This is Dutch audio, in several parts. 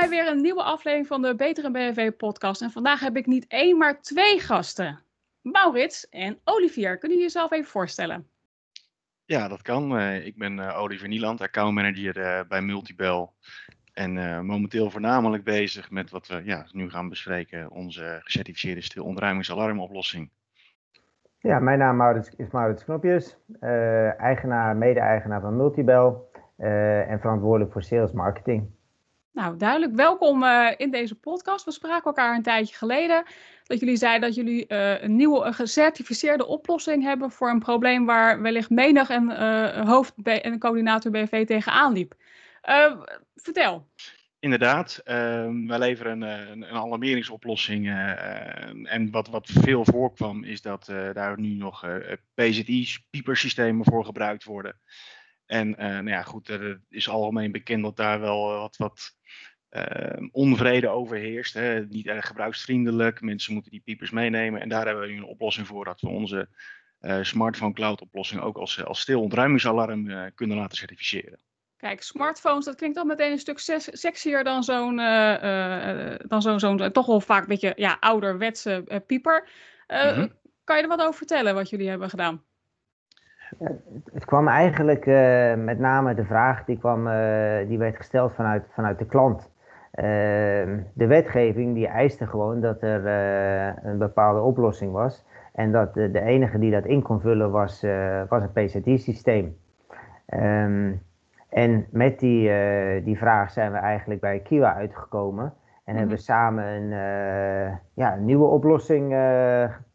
bij weer een nieuwe aflevering van de Betere BNV podcast. En vandaag heb ik niet één, maar twee gasten. Maurits en Olivier. Kunnen jullie jezelf even voorstellen? Ja, dat kan. Eh, ik ben uh, Olivier Nieland, accountmanager uh, bij Multibel. En momenteel voornamelijk bezig met wat we ja, nu gaan bespreken, onze gecertificeerde stil ontruimingsalarmoplossing. Ja, mijn naam Maurits, is Maurits Knopjes, eigenaar, mede-eigenaar van Multibel en verantwoordelijk voor sales marketing. Nou, duidelijk. Welkom uh, in deze podcast. We spraken elkaar een tijdje geleden. Dat jullie zeiden dat jullie uh, een nieuwe gecertificeerde oplossing hebben voor een probleem waar wellicht menig een uh, hoofd- en coördinator BV tegenaan liep. vertel. Inderdaad, ehm, wij leveren een, een, alarmeringsoplossing. en wat, wat veel voorkwam, is dat daar nu nog PZI's, piepersystemen voor gebruikt worden. En nou ja, goed, er is algemeen bekend dat daar wel wat, wat uh, onvrede overheerst. Hè. Niet erg gebruiksvriendelijk. Mensen moeten die piepers meenemen. En daar hebben we nu een oplossing voor dat we onze uh, smartphone cloud oplossing ook als, als stil ontruimingsalarm uh, kunnen laten certificeren. Kijk, smartphones, dat klinkt al meteen een stuk sexier dan zo'n, dan zo'n, zo'n toch wel vaak een beetje ja, ouderwetse pieper. Mm-hmm. Kan je er wat over vertellen wat jullie hebben gedaan? Het kwam eigenlijk met name de vraag die, kwam, die werd gesteld vanuit, vanuit de klant. Ehm, de wetgeving die eiste gewoon dat er eh, een bepaalde oplossing was. En dat de, enige die dat in kon vullen was, uh, was een PZI-systeem. Ehm, en met die, uh, die vraag zijn we eigenlijk bij Kiwa uitgekomen. En hebben we samen een, ja, een nieuwe oplossing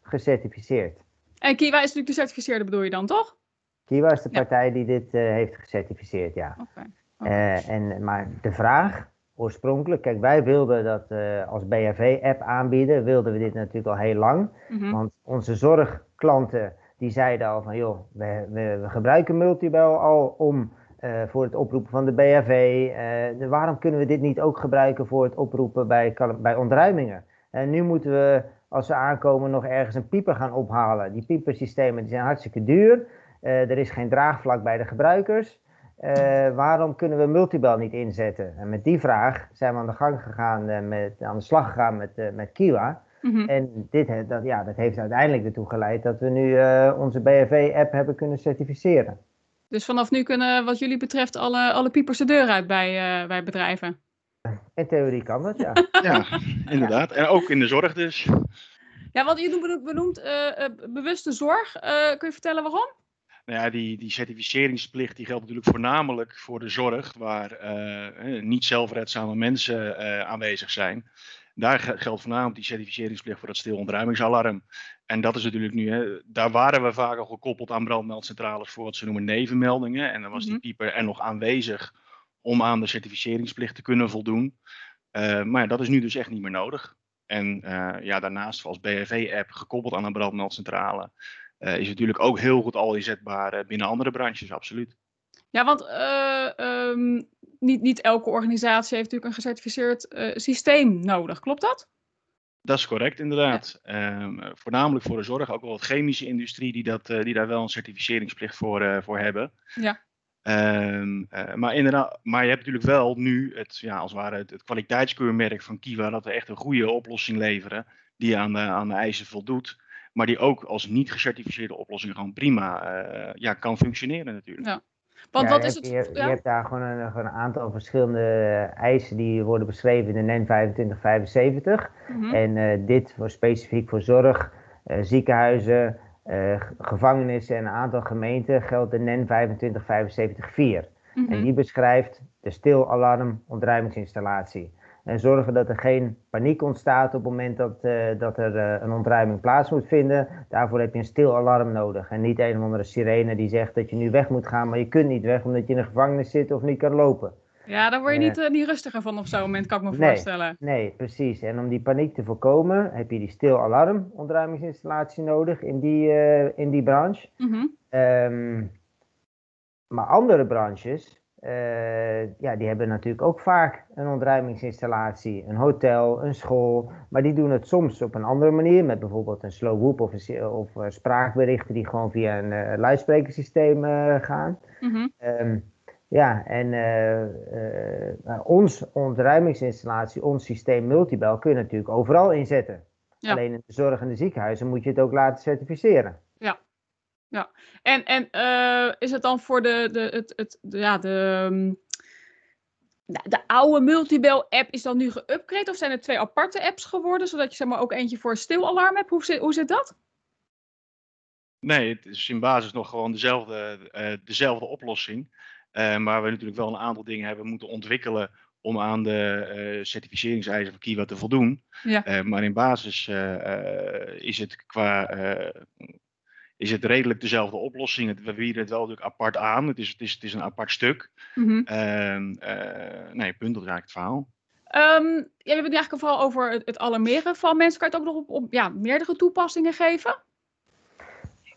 gecertificeerd. En Kiwa is natuurlijk de certificeerde bedoel je dan, toch? Kiwa is de partij die dit heeft gecertificeerd, ja. Okay. Okay. en, maar de vraag oorspronkelijk. Kijk, wij wilden dat uh, als BHV-app aanbieden, wilden we dit natuurlijk al heel lang. Mm-hmm. Want onze zorgklanten, die zeiden al van, joh, we, we, we gebruiken Multibel al om uh, voor het oproepen van de BHV. Uh, waarom kunnen we dit niet ook gebruiken voor het oproepen bij, bij ontruimingen? En nu moeten we, als we aankomen, nog ergens een pieper gaan ophalen. Die piepersystemen die zijn hartstikke duur. er is geen draagvlak bij de gebruikers. Uh, waarom kunnen we multibel niet inzetten? En met die vraag zijn we aan de gang gegaan, uh, met, aan de slag gegaan met, uh, met Kiwa. Mm-hmm. En dit, dat, ja, dat heeft uiteindelijk ertoe geleid dat we nu onze BFV-app hebben kunnen certificeren. Dus vanaf nu kunnen, wat jullie betreft, alle, alle piepers de deur uit bij, bij bedrijven? In theorie kan dat, ja. ja, inderdaad. En ook in de zorg dus. Ja, want je benoemt bewuste zorg. kun je vertellen waarom? Nou ja, die, die certificeringsplicht die geldt natuurlijk voornamelijk voor de zorg, waar uh, niet zelfredzame mensen uh, aanwezig zijn. Daar geldt voornamelijk die certificeringsplicht voor het stil ontruimingsalarm. En dat is natuurlijk nu, hè, daar waren we vaak al gekoppeld aan brandmeldcentrales voor wat ze noemen nevenmeldingen. En dan was die mhm. pieper er nog aanwezig om aan de certificeringsplicht te kunnen voldoen. Uh, maar ja, dat is nu dus echt niet meer nodig. En ja, daarnaast als BHV-app gekoppeld aan een brandmeldcentrale uh, is natuurlijk ook heel goed al inzetbaar uh, binnen andere branches, absoluut. Ja, want uh, um, niet, niet elke organisatie heeft natuurlijk een gecertificeerd systeem nodig, klopt dat? Dat is correct, inderdaad. Ja. Um, voornamelijk voor de zorg, ook wel de chemische industrie die, dat, die daar wel een certificeringsplicht voor, voor hebben. Ja. Um, maar, inderdaad, maar je hebt natuurlijk wel nu het, ja, als het ware het, het kwaliteitskeurmerk van Kiwa, dat we echt een goede oplossing leveren die aan de, aan de eisen voldoet maar die ook als niet gecertificeerde oplossing gewoon prima uh, ja, kan functioneren natuurlijk. Ja. Want wat is het? Je, je, hebt daar gewoon een, gewoon een, aantal verschillende eisen die worden beschreven in de NEN 2575. Mm -hmm. En uh, dit voor specifiek voor zorg, uh, ziekenhuizen, gevangenissen en een aantal gemeenten geldt de NEN 2575 4. Mm -hmm. En die beschrijft de stilalarm ontruimingsinstallatie. En zorgen dat er geen paniek ontstaat op het moment dat, uh, dat er uh, een ontruiming plaats moet vinden. Daarvoor heb je een stil alarm nodig. En niet een of andere sirene die zegt dat je nu weg moet gaan, maar je kunt niet weg omdat je in een gevangenis zit of niet kan lopen. Ja, daar word je niet, uh, niet rustiger van op zo'n moment, kan ik me nee, voorstellen. Nee, precies. En om die paniek te voorkomen heb je die stil alarm ontruimingsinstallatie nodig in die, in die branche. Mm -hmm. um, maar andere branches, ja, die hebben natuurlijk ook vaak een ontruimingsinstallatie, een hotel, een school. Maar die doen het soms op een andere manier, met bijvoorbeeld een slow whoop of, een, of uh, spraakberichten die gewoon via een uh, luidsprekersysteem gaan. Mm -hmm. um, Ja, en uh, ons ontruimingsinstallatie, ons systeem Multibel kun je natuurlijk overal inzetten. Alleen in de zorg en de ziekenhuizen moet je het ook laten certificeren. Ja. En, en is het dan voor de, de, het, het, ja, de, mm, de, de oude Multibel app is dan nu geüpgrade of zijn er twee aparte apps geworden, zodat je zeg maar ook eentje voor stilalarm hebt? Hoe zit, hoe zit dat? Nee, het is in basis nog gewoon dezelfde, dezelfde oplossing. Uh, maar we natuurlijk wel een aantal dingen hebben moeten ontwikkelen om aan de uh, certificeringseisen van Kiwa te voldoen. Ja. Maar in basis is het qua is het redelijk dezelfde oplossing. We bieden het wel natuurlijk apart aan. Het is, het is, het is een apart stuk. Mm -hmm. nee, punt, dat is eigenlijk het verhaal. Um, ja, we hebben het eigenlijk vooral over het, het alarmeren van mensen. Kan je het ook nog op, op ja, meerdere toepassingen geven?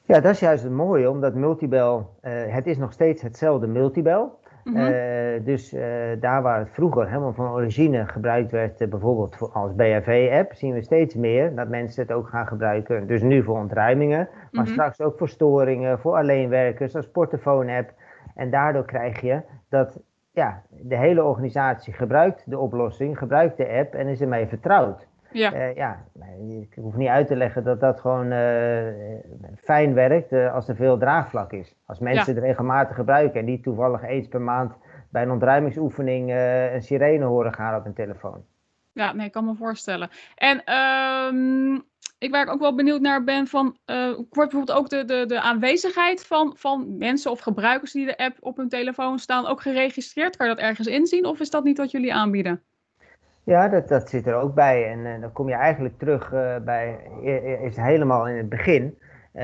Ja, dat is juist het mooie, omdat multibel, uh, het is nog steeds hetzelfde multibel. Mm -hmm. uh, dus uh, daar waar het vroeger helemaal van origine gebruikt werd, bijvoorbeeld voor, als BHV-app, zien we steeds meer dat mensen het ook gaan gebruiken. Dus nu voor ontruimingen, maar mm -hmm. straks ook voor storingen, voor alleenwerkers, als portofoon-app. En daardoor krijg je dat ja, de hele organisatie gebruikt de oplossing, gebruikt de app en is ermee vertrouwd. Ja. Uh, ja, ik hoef niet uit te leggen dat dat gewoon uh, fijn werkt uh, als er veel draagvlak is. Als mensen het regelmatig gebruiken en niet toevallig eens per maand bij een ontruimingsoefening een sirene horen gaan op hun telefoon. Ja, nee, ik kan me voorstellen. En um, ik waar ik ook wel benieuwd naar ben van, wordt bijvoorbeeld ook de, de, de aanwezigheid van, van mensen of gebruikers die de app op hun telefoon staan ook geregistreerd? Kan je dat ergens inzien of is dat niet wat jullie aanbieden? Ja, dat, dat zit er ook bij. En uh, dan kom je eigenlijk terug uh, bij, is helemaal in het begin. Uh,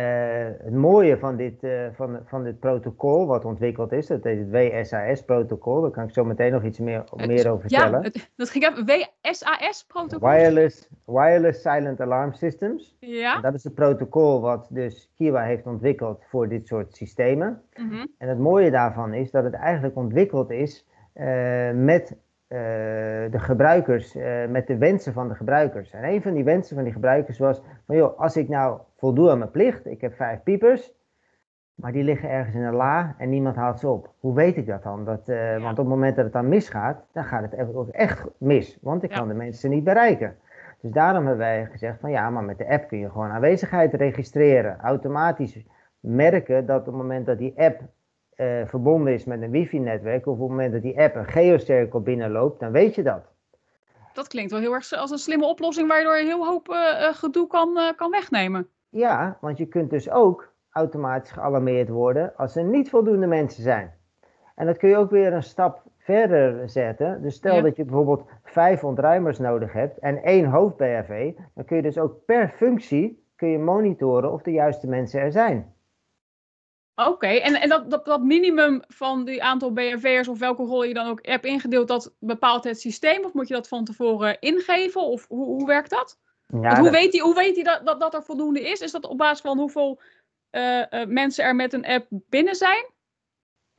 het mooie van dit, van, van dit protocol wat ontwikkeld is, dat is het WSAS-protocol. Daar kan ik zo meteen nog iets meer, meer over vertellen. Ja, dat ging even. WSAS-protocol? Wireless, Wireless Silent Alarm Systems. Ja. En dat is het protocol wat dus Kiwa heeft ontwikkeld voor dit soort systemen. Mm -hmm. En het mooie daarvan is dat het eigenlijk ontwikkeld is met de gebruikers, uh, met de wensen van de gebruikers. En een van die wensen van die gebruikers was: van joh, als ik nou voldoe aan mijn plicht, ik heb vijf piepers, maar die liggen ergens in een la en niemand haalt ze op. Hoe weet ik dat dan? Dat, uh, ja. Want op het moment dat het dan misgaat, dan gaat het ook echt mis, want ik ja. kan de mensen niet bereiken. Dus daarom hebben wij gezegd van ja, maar met de app kun je gewoon aanwezigheid registreren. Automatisch merken dat op het moment dat die app uh, verbonden is met een wifi-netwerk, of op het moment dat die app een geocirkel binnenloopt, dan weet je dat. Dat klinkt wel heel erg als een slimme oplossing waardoor je heel hoop uh, gedoe kan, uh, kan wegnemen. Ja, want je kunt dus ook automatisch gealarmeerd worden als er niet voldoende mensen zijn. En dat kun je ook weer een stap verder zetten. Dus stel ja. dat je bijvoorbeeld vijf ontruimers nodig hebt en één hoofd-BHV, dan kun je dus ook per functie kun je monitoren of de juiste mensen er zijn. Oké, en, en dat, dat, dat minimum van die aantal BRV'ers of welke rol je dan ook hebt ingedeeld, dat bepaalt het systeem? Of moet je dat van tevoren ingeven? Of hoe, hoe werkt dat? Ja, hoe, Weet hij, hoe weet hij dat, dat, dat er voldoende is? Is dat op basis van hoeveel uh, uh, mensen er met een app binnen zijn?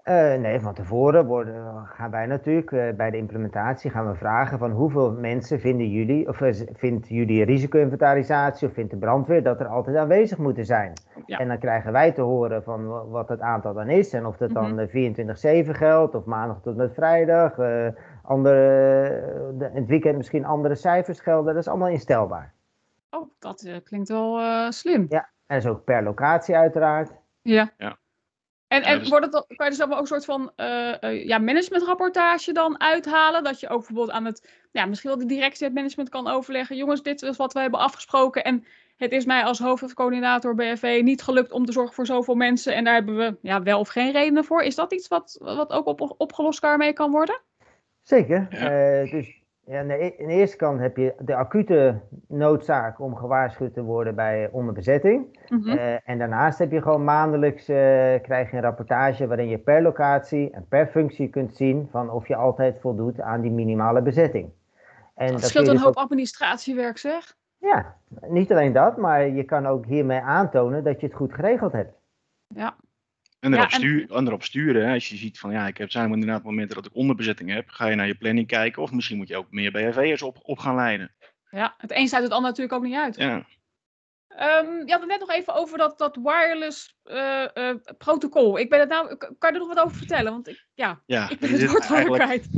Uh, nee, van tevoren worden, gaan wij natuurlijk uh, bij de implementatie gaan we vragen van hoeveel mensen vinden jullie, of uh, vindt jullie risico-inventarisatie of vindt de brandweer dat er altijd aanwezig moeten zijn. Ja. En dan krijgen wij te horen van wat het aantal dan is en of dat dan mm -hmm. 24-7 geldt of maandag tot met vrijdag, andere, de, het weekend misschien andere cijfers gelden. Dat is allemaal instelbaar. Oh, dat klinkt wel slim. Ja, en dat is ook per locatie uiteraard. Ja. ja. En, en dus... wordt het, kan je dus allemaal ook een soort van uh, uh, ja, managementrapportage dan uithalen? Dat je ook bijvoorbeeld aan het, ja, misschien wel de directie het management kan overleggen. Jongens, dit is wat we hebben afgesproken. En het is mij als hoofdcoördinator BFV niet gelukt om te zorgen voor zoveel mensen. En daar hebben we ja, wel of geen redenen voor. Is dat iets wat, wat ook op, opgelost mee kan worden? Zeker. Ja. Uh, dus ja, aan de, e-, aan de eerste kant heb je de acute noodzaak om gewaarschuwd te worden bij onderbezetting. Mm -hmm. uh, en daarnaast heb je gewoon maandelijks uh, krijg je een rapportage waarin je per locatie en per functie kunt zien van of je altijd voldoet aan die minimale bezetting. En dat, dat scheelt een dus hoop ook... administratiewerk zeg. Ja, niet alleen dat, maar je kan ook hiermee aantonen dat je het goed geregeld hebt. Ja, en erop, ja, en... Stuur, en erop sturen, hè, als je ziet van ja, ik heb zijn inderdaad momenten dat ik onderbezetting heb, ga je naar je planning kijken of misschien moet je ook meer BHV'ers op, op gaan leiden. Ja, het een sluit het ander natuurlijk ook niet uit. Ja. Um, je had het net nog even over dat, dat wireless uh, protocol. Ik ben het nou, kan je er nog wat over vertellen? Want ik, ja, ja ik ben het woord over kwijt.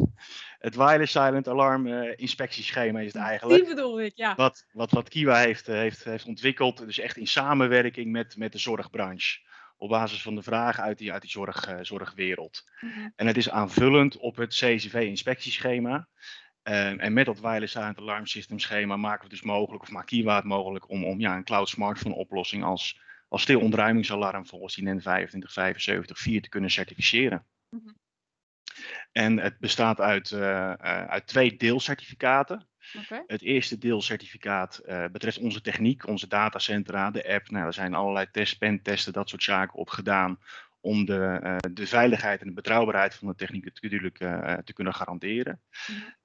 Het wireless silent alarm inspectieschema is het eigenlijk. Die bedoel ik, ja. Wat, wat, wat Kiwa heeft, heeft, heeft ontwikkeld, dus echt in samenwerking met, met de zorgbranche. Op basis van de vragen uit die, uit die zorg, zorgwereld. Mhm. En het is aanvullend op het CCV-inspectieschema. Ehm, en met dat wireless silent alarm system schema maken we dus mogelijk, of maakt Kiwa het mogelijk om, om ja, een cloud smartphone oplossing als, als stil ontruimingsalarm volgens die NEN 25774 te kunnen certificeren. Mhm. En het bestaat uit, uh, uit twee deelcertificaten. Okay. Het eerste deelcertificaat uh, betreft onze techniek, onze datacentra, de app. Nou, er zijn allerlei test, pentesten, dat soort zaken op gedaan om de, uh, de veiligheid en de betrouwbaarheid van de techniek natuurlijk uh, te kunnen garanderen. Mm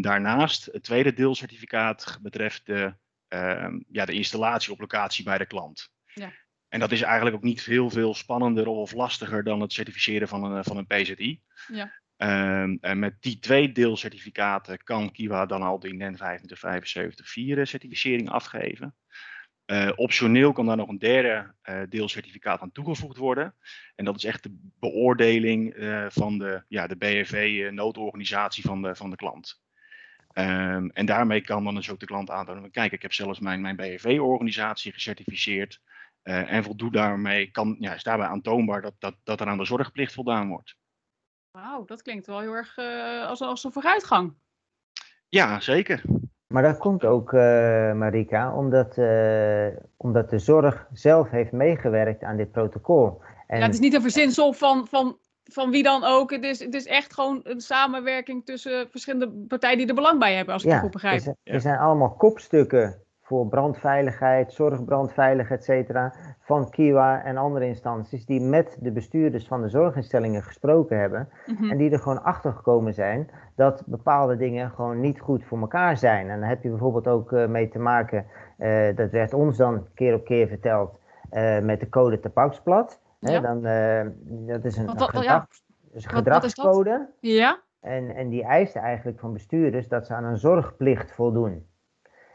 daarnaast, het tweede deelcertificaat betreft de, uh, ja, de installatie op locatie bij de klant. Ja. En dat is eigenlijk ook niet heel veel spannender of lastiger dan het certificeren van een, van een PZI. Ja. Um, en met die twee deelcertificaten kan Kiwa dan al de NEN 25774 certificering afgeven. Uh, optioneel kan daar nog een derde uh, deelcertificaat aan toegevoegd worden. En dat is echt de beoordeling van de, ja, de BFV-noodorganisatie van de, van de klant. Um, en daarmee kan dan dus ook de klant aantonen: kijk, ik heb zelfs mijn, mijn BFV-organisatie gecertificeerd. en voldoe daarmee, kan, ja, is daarbij aantoonbaar dat, dat, dat er aan de zorgplicht voldaan wordt. Wauw, dat klinkt wel heel erg als, als een vooruitgang. Ja, zeker. Maar dat komt ook, uh, Marika, omdat, uh, omdat de zorg zelf heeft meegewerkt aan dit protocol. En... Ja, het is niet een verzinsel van, van, van wie dan ook. Het is, het is echt gewoon een samenwerking tussen verschillende partijen die er belang bij hebben, als ik ja, het goed begrijp. Er, er zijn allemaal kopstukken voor brandveiligheid, zorgbrandveiligheid, et cetera, van Kiwa en andere instanties die met de bestuurders van de zorginstellingen gesproken hebben mhm. en die er gewoon achter gekomen zijn dat bepaalde dingen gewoon niet goed voor elkaar zijn. En dan heb je bijvoorbeeld ook uh, mee te maken, uh, dat werd ons dan keer op keer verteld, uh, met de code tabaksblad. Ja. dan, dat is een, wat, gedrag, ja. dus gedragscode. Ja. En, en die eist eigenlijk van bestuurders dat ze aan een zorgplicht voldoen.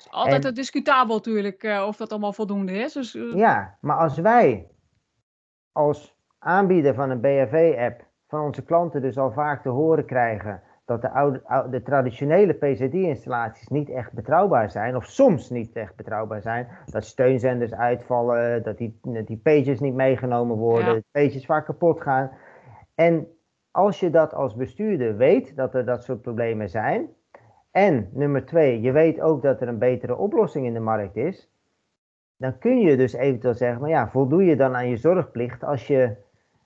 Altijd en, discutabel natuurlijk uh, of dat allemaal voldoende is. Dus, uh... Ja, maar als wij als aanbieder van een BHV-app van onze klanten dus al vaak te horen krijgen dat de, oude, de traditionele PCD-installaties niet echt betrouwbaar zijn, of soms niet echt betrouwbaar zijn, dat steunzenders uitvallen, dat die, die pages niet meegenomen worden, ja. pages vaak kapot gaan. En als je dat als bestuurder weet, dat er dat soort problemen zijn, en nummer twee, je weet ook dat er een betere oplossing in de markt is. Dan kun je dus eventueel zeggen, maar ja, voldoe je dan aan je zorgplicht als je,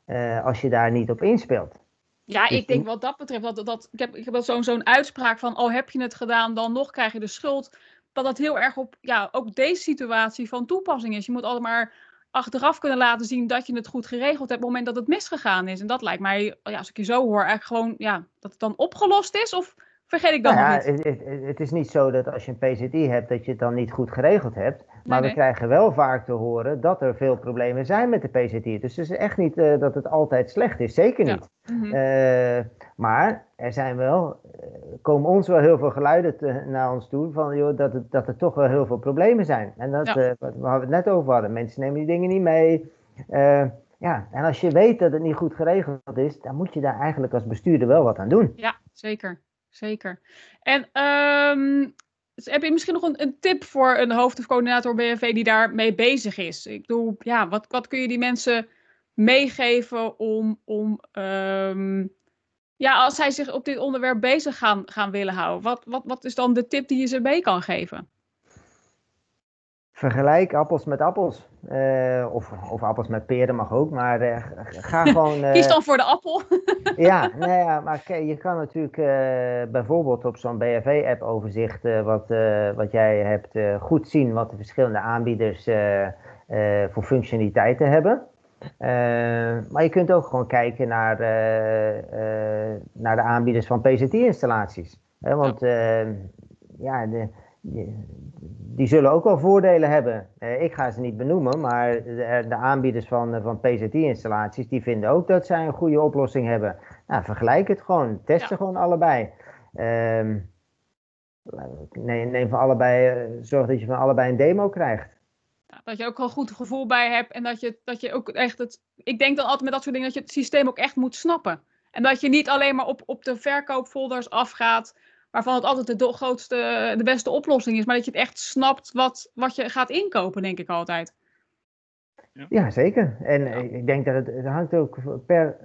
uh, als je daar niet op inspeelt? Ja, dus ik denk wat dat betreft, dat, dat, ik heb, ik heb zo'n zo'n uitspraak van, oh heb je het gedaan, dan nog krijg je de schuld. Dat dat heel erg op ja, ook deze situatie van toepassing is. Je moet altijd maar achteraf kunnen laten zien dat je het goed geregeld hebt op het moment dat het misgegaan is. En dat lijkt mij, ja, als ik je zo hoor, eigenlijk gewoon ja, dat het dan opgelost is. Of Vergeet ik dan nou ja, niet. Het, het, het, is niet zo dat als je een PZI hebt, dat je het dan niet goed geregeld hebt. Maar we krijgen wel vaak te horen dat er veel problemen zijn met de PZI. Dus het is echt niet uh, dat het altijd slecht is. Zeker niet. Ja. Mm -hmm. uh, maar er zijn wel, uh, komen ons wel heel veel geluiden te, naar ons toe van joh, dat, het, dat er toch wel heel veel problemen zijn. En dat, ja. wat we het net over hadden. Mensen nemen die dingen niet mee. ja, en als je weet dat het niet goed geregeld is, dan moet je daar eigenlijk als bestuurder wel wat aan doen. Ja, zeker zeker. En um, heb je misschien nog een, een, tip voor een hoofd- of coördinator BNV die daarmee bezig is? Ik bedoel, ja, wat, wat kun je die mensen meegeven om, om um, ja, als zij zich op dit onderwerp bezig gaan, gaan willen houden? Wat, wat, wat is dan de tip die je ze mee kan geven? vergelijk appels met appels. Uh, of, of appels met peren mag ook, maar uh, ga gewoon... Uh, Kies dan voor de appel. ja, nou ja, maar je kan natuurlijk bijvoorbeeld op zo'n BFV-app overzicht, wat, wat jij hebt, goed zien wat de verschillende aanbieders voor functionaliteiten hebben. maar je kunt ook gewoon kijken naar, naar de aanbieders van PCT-installaties. want ja, de, die zullen ook wel voordelen hebben. Eh, ik ga ze niet benoemen, maar de, de aanbieders van, van PZT-installaties, die vinden ook dat zij een goede oplossing hebben. Nou, vergelijk het gewoon, test ze gewoon allebei. Um, neem, neem van allebei, eh, zorg dat je van allebei een demo krijgt. dat je ook een goed gevoel bij hebt en dat je, dat je ook echt het. Ik denk dan altijd met dat soort dingen dat je het systeem ook echt moet snappen. En dat je niet alleen maar op, op de verkoopfolders afgaat, waarvan het altijd de grootste, de beste oplossing is, maar dat je het echt snapt wat, wat je gaat inkopen, denk ik altijd. Ja, ja zeker. En ik denk dat het, het hangt ook per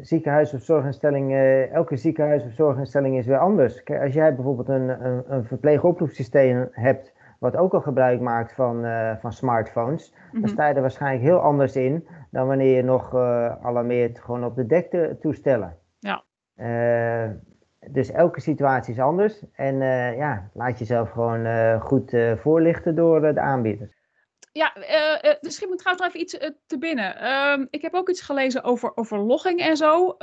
ziekenhuis of zorginstelling, uh, elke ziekenhuis of zorginstelling is weer anders. Kijk, als jij bijvoorbeeld een, een, een verpleegoproepsysteem hebt, wat ook al gebruik maakt van, uh, van smartphones, dan mhm. sta je er waarschijnlijk heel anders in dan wanneer je nog uh, alarmeert gewoon op de dektoestellen. Ja. Dus elke situatie is anders en ja, laat jezelf gewoon goed voorlichten door de aanbieders. Ja, uh, misschien moet trouwens even iets te binnen. Ehm, ik heb ook iets gelezen over, over logging en zo.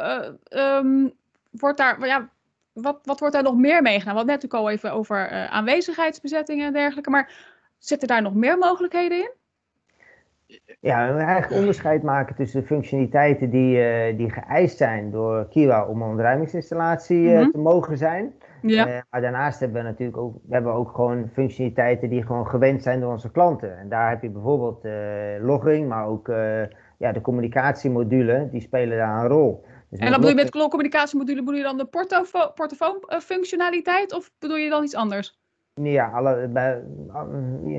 Um, wordt daar, ja, wat, wat wordt daar nog meer meegenomen? We hadden net ook al even over aanwezigheidsbezettingen en dergelijke. Maar zitten daar nog meer mogelijkheden in? Ja, we eigenlijk onderscheid maken tussen de functionaliteiten die, uh, die geëist zijn door Kiwa om een ontruimingsinstallatie uh, te mogen zijn. Ja. maar daarnaast hebben we natuurlijk ook, we hebben ook gewoon functionaliteiten die gewoon gewend zijn door onze klanten. En daar heb je bijvoorbeeld logging, maar ook ja, de communicatiemodule, die spelen daar een rol. Dus en dan bedoel je met communicatiemodule, bedoel je dan de portofoonfunctionaliteit of bedoel je dan iets anders? Ja, alle, bij,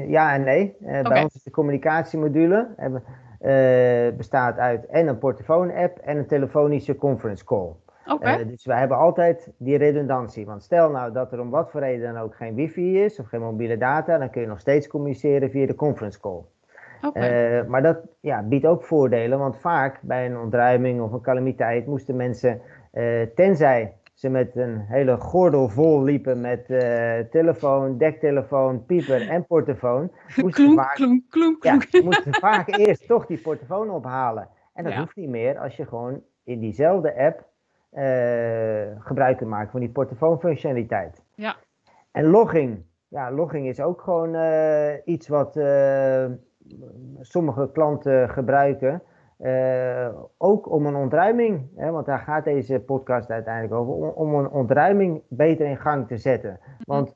ja en nee. Uh, Bij ons is de communicatiemodule hebben, uh, bestaat uit en een portofoon-app en een telefonische conference call. Okay. Uh, dus wij hebben altijd die redundantie. Want stel nou dat er om wat voor reden dan ook geen wifi is of geen mobiele data, dan kun je nog steeds communiceren via de conference call. Okay. maar dat ja, biedt ook voordelen, want vaak bij een ontruiming of een calamiteit moesten mensen, tenzij ze met een hele gordel vol liepen met uh, telefoon, dektelefoon, pieper en portofoon. Moesten klonk, vaak, klonk, klonk, klonk. Ja, moesten vaak eerst toch die portofoon ophalen. En dat ja. hoeft niet meer als je gewoon in diezelfde app uh, gebruik kunt maken van die portofoonfunctionaliteit. Ja. En logging. Ja, logging is ook gewoon uh, iets wat sommige klanten gebruiken. Uh, ook om een ontruiming, hè, want daar gaat deze podcast uiteindelijk over, om, om, een ontruiming beter in gang te zetten. Mhm. Want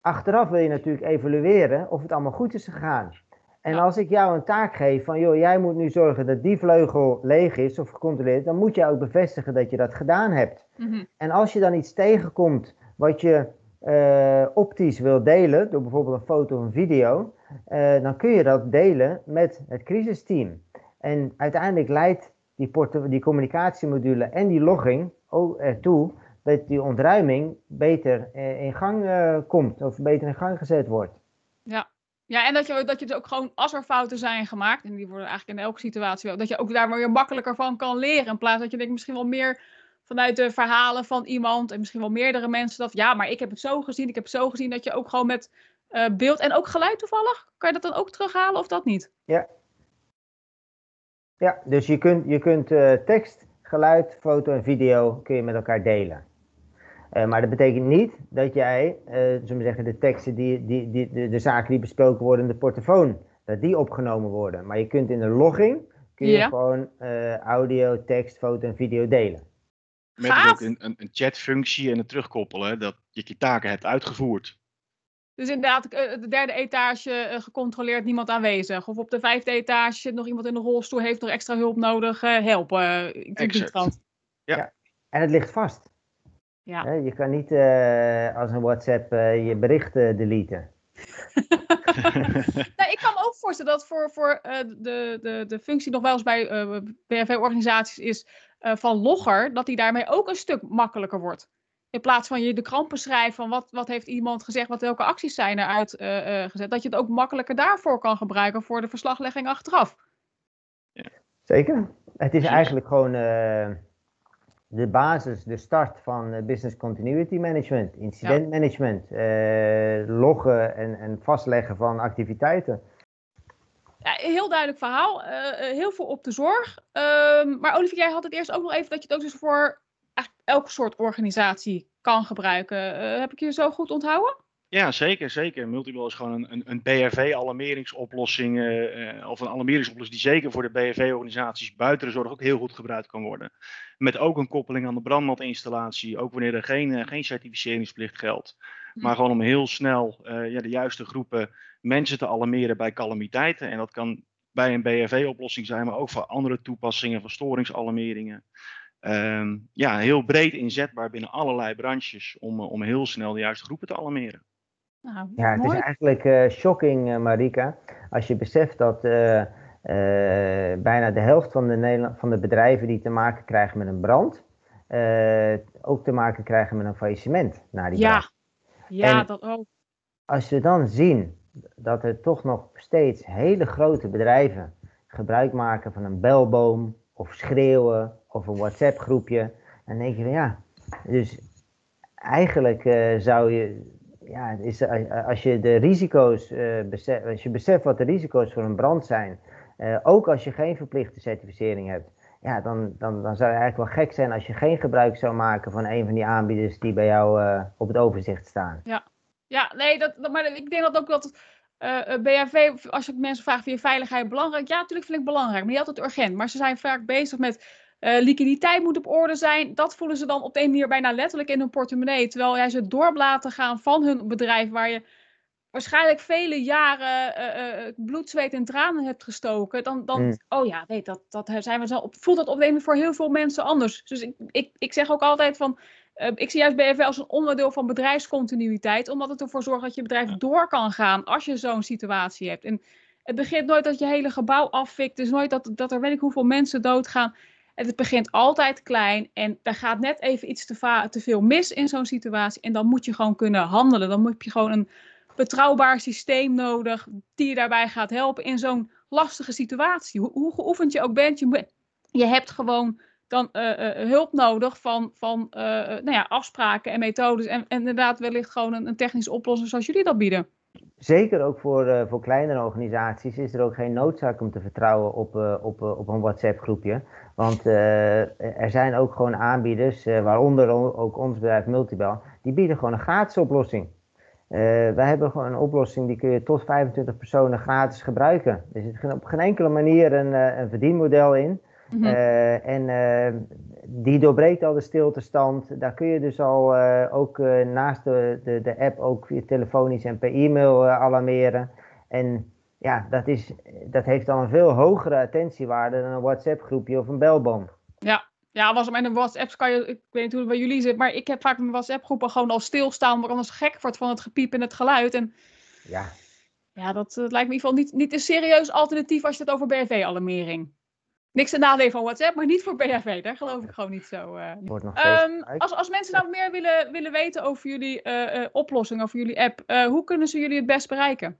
achteraf wil je natuurlijk evalueren of het allemaal goed is gegaan. En als ik jou een taak geef van, joh, jij moet nu zorgen dat die vleugel leeg is of gecontroleerd, dan moet je ook bevestigen dat je dat gedaan hebt. Mm En als je dan iets tegenkomt wat je uh, optisch wil delen, door bijvoorbeeld een foto of een video, uh, dan kun je dat delen met het crisisteam. En uiteindelijk leidt die, die communicatiemodule en die logging ertoe dat die ontruiming beter eh, in gang uh, komt of beter in gang gezet wordt. Ja, ja en dat je, dat je dus ook gewoon, als er fouten zijn gemaakt, en die worden eigenlijk in elke situatie wel, dat je ook daar weer makkelijker van kan leren. In plaats dat je denkt misschien wel meer vanuit de verhalen van iemand en misschien wel meerdere mensen dat, ja, maar ik heb het zo gezien, ik heb het zo gezien, dat je ook gewoon met uh, beeld en ook geluid toevallig, kan je dat dan ook terughalen of dat niet? Ja, ja, dus je kunt, je kunt uh, tekst, geluid, foto en video kun je met elkaar delen. Uh, maar dat betekent niet dat jij, uh, zullen we zeggen, de teksten, die, die, die, de, de, zaken die besproken worden in de portofoon, dat die opgenomen worden. Maar je kunt in de logging, kun je ja. gewoon audio, tekst, foto en video delen. Met ook een, een, een chatfunctie en het terugkoppelen, dat je je taken hebt uitgevoerd. Dus inderdaad, eh, de derde etage eh, gecontroleerd, niemand aanwezig. Of op de vijfde etage zit nog iemand in de rolstoel, heeft nog extra hulp nodig, uh, helpen. Exact. Ja. ja. En het ligt vast. Ja. Je kan niet uh, als een WhatsApp uh, je berichten deleten. nou, ik kan me ook voorstellen dat voor, voor uh, de, de, de functie nog wel eens bij BNV-organisaties is van logger, dat die daarmee ook een stuk makkelijker wordt. In plaats van je de krampen schrijven van wat, wat heeft iemand gezegd, wat, welke acties zijn er uitgezet. Uh, uh, dat je het ook makkelijker daarvoor kan gebruiken voor de verslaglegging achteraf. Ja. Zeker. Het is eigenlijk gewoon uh, de basis, de start van business continuity management, incident ja. management, loggen en, en vastleggen van activiteiten. Ja, heel duidelijk verhaal. heel veel op de zorg. Ehm, maar Olivier, jij had het eerst ook nog even dat je het ook dus voor elke soort organisatie kan gebruiken. Uh, heb ik je zo goed onthouden? Ja, zeker, zeker. Multibel is gewoon een, een, een BRV-alarmeringsoplossing uh, of een alarmeringsoplossing die zeker voor de BRV-organisaties buiten de zorg ook heel goed gebruikt kan worden. Met ook een koppeling aan de brandmeldinstallatie, ook wanneer er geen, uh, geen certificeringsplicht geldt. Hm. Maar gewoon om heel snel ja, de juiste groepen mensen te alarmeren bij calamiteiten. En dat kan bij een BRV-oplossing zijn, maar ook voor andere toepassingen van storingsalarmeringen. Ehm, ja, heel breed inzetbaar binnen allerlei branches om, om heel snel de juiste groepen te alarmeren. Nou, ja, het is eigenlijk uh, shocking, uh, Marika, als je beseft dat uh, bijna de helft van de, Nederland, van de bedrijven die te maken krijgen met een brand, ook te maken krijgen met een faillissement na die ja. brand. Ja, dat ook. Als we dan zien dat er toch nog steeds hele grote bedrijven gebruik maken van een belboom of schreeuwen of een WhatsApp groepje, dan denk je van ja, dus eigenlijk zou je ja, is, eh, als je de risico's uh, beseft, als je beseft wat de risico's voor een brand zijn, uh, ook als je geen verplichte certificering hebt, ja, dan, dan, dan zou je eigenlijk wel gek zijn als je geen gebruik zou maken van een van die aanbieders die bij jou uh, op het overzicht staan. Ja, ja nee, dat, maar ik denk dat ook dat BHV, als ik mensen vraag, vind je veiligheid belangrijk? Ja, natuurlijk vind ik belangrijk, maar niet altijd urgent. Maar ze zijn vaak bezig met uh, liquiditeit moet op orde zijn. Dat voelen ze dan op de een manier bijna letterlijk in hun portemonnee. Terwijl jij ze door laten gaan van hun bedrijf waar je waarschijnlijk vele jaren uh, uh, bloed, zweet en tranen hebt gestoken. Dan, dan mm. oh ja, weet dat, dat zijn we zo op, voelt dat op de voor heel veel mensen anders. Dus ik, ik, ik zeg ook altijd van, ik zie juist BFW als een onderdeel van bedrijfscontinuïteit. Omdat het ervoor zorgt dat je bedrijf door kan gaan als je zo'n situatie hebt. En het begint nooit dat je hele gebouw afvikt. Het is nooit dat, dat er weet ik hoeveel mensen doodgaan. Het begint altijd klein en daar gaat net even iets te, te veel mis in zo'n situatie. En dan moet je gewoon kunnen handelen. Dan moet je gewoon een betrouwbaar systeem nodig die je daarbij gaat helpen in zo'n lastige situatie. Hoe, hoe, geoefend je ook bent, je, je hebt gewoon dan uh, uh, hulp nodig van, van nou ja, afspraken en methodes. En, en inderdaad wellicht gewoon een, een technische oplossing zoals jullie dat bieden zeker ook voor, uh, voor kleinere organisaties is er ook geen noodzaak om te vertrouwen op, uh, op, uh, op een WhatsApp-groepje. Want er zijn ook gewoon aanbieders, waaronder ook ons bedrijf Multibel, die bieden gewoon een gratis oplossing. wij hebben gewoon een oplossing die kun je tot 25 personen gratis gebruiken. Er zit op geen enkele manier een, een verdienmodel in. Mm -hmm. en die doorbreekt al de stiltestand. Daar kun je dus al uh, ook uh, naast de, de, de app ook via telefonisch en per e-mail uh, alarmeren. En ja, dat, is, dat heeft dan een veel hogere attentiewaarde dan een WhatsApp groepje of een belboom. Ja, ja, was met een WhatsApp kan je, ik weet niet hoe het bij jullie zit, maar ik heb vaak mijn WhatsApp groepen gewoon al stilstaan, maar anders gek wordt van het gepiep en het geluid. En ja, ja dat, dat lijkt me in ieder geval niet, niet een serieus alternatief als je het over BRV-alarmering Niks te nadelen van WhatsApp, maar niet voor BHV. Daar geloof ik gewoon niet zo. Uh, Wordt nog um, als, als mensen nou meer willen, willen weten over jullie uh, uh, oplossing, over jullie app, hoe kunnen ze jullie het best bereiken?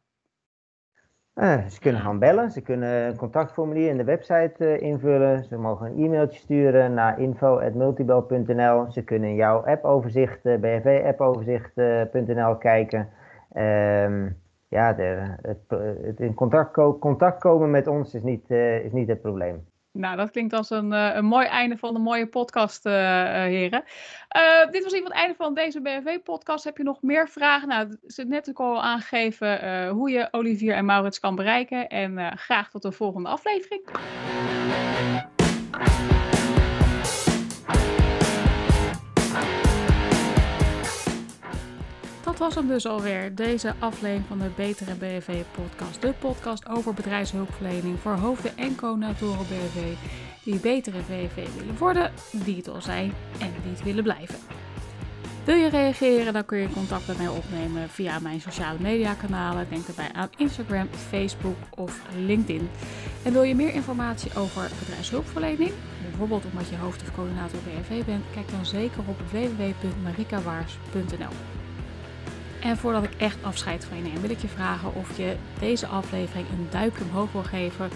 ze kunnen gaan bellen, ze kunnen een contactformulier in de website invullen, ze mogen een e-mailtje sturen naar info.multibel.nl. Ze kunnen in jouw appoverzicht, bhv-appoverzicht.nl kijken. Um, ja, de, het, het, in contact, contact, komen met ons is niet, is niet het probleem. Nou, dat klinkt als een, uh, een mooi einde van een mooie podcast, uh, heren. Uh, dit was even het einde van deze BNV-podcast. Heb je nog meer vragen? Nou, ze net ook al aangegeven hoe je Olivier en Maurits kan bereiken. En graag tot de volgende aflevering. Was hem dus alweer, deze aflevering van de Betere BV podcast. De podcast over bedrijfshulpverlening voor hoofden en coördinatoren BV die betere BV willen worden, die het al zijn en die het willen blijven. Wil je reageren, dan kun je contact met mij opnemen via mijn sociale media kanalen. Denk daarbij aan Instagram, Facebook of LinkedIn. En wil je meer informatie over bedrijfshulpverlening, bijvoorbeeld omdat je hoofd of coördinator BV bent, kijk dan zeker op www.marikawaars.nl. En voordat ik echt afscheid van je neem, wil ik je vragen of je deze aflevering een duimpje omhoog wil geven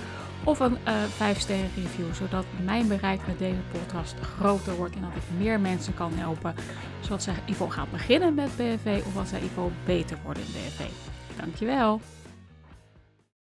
of een uh, eh, 5 sterren review, zodat mijn bereik met deze podcast groter wordt en dat ik meer mensen kan helpen, zodat zij geval gaan beginnen met BFV of wat zij geval beter worden in BFV. Dankjewel!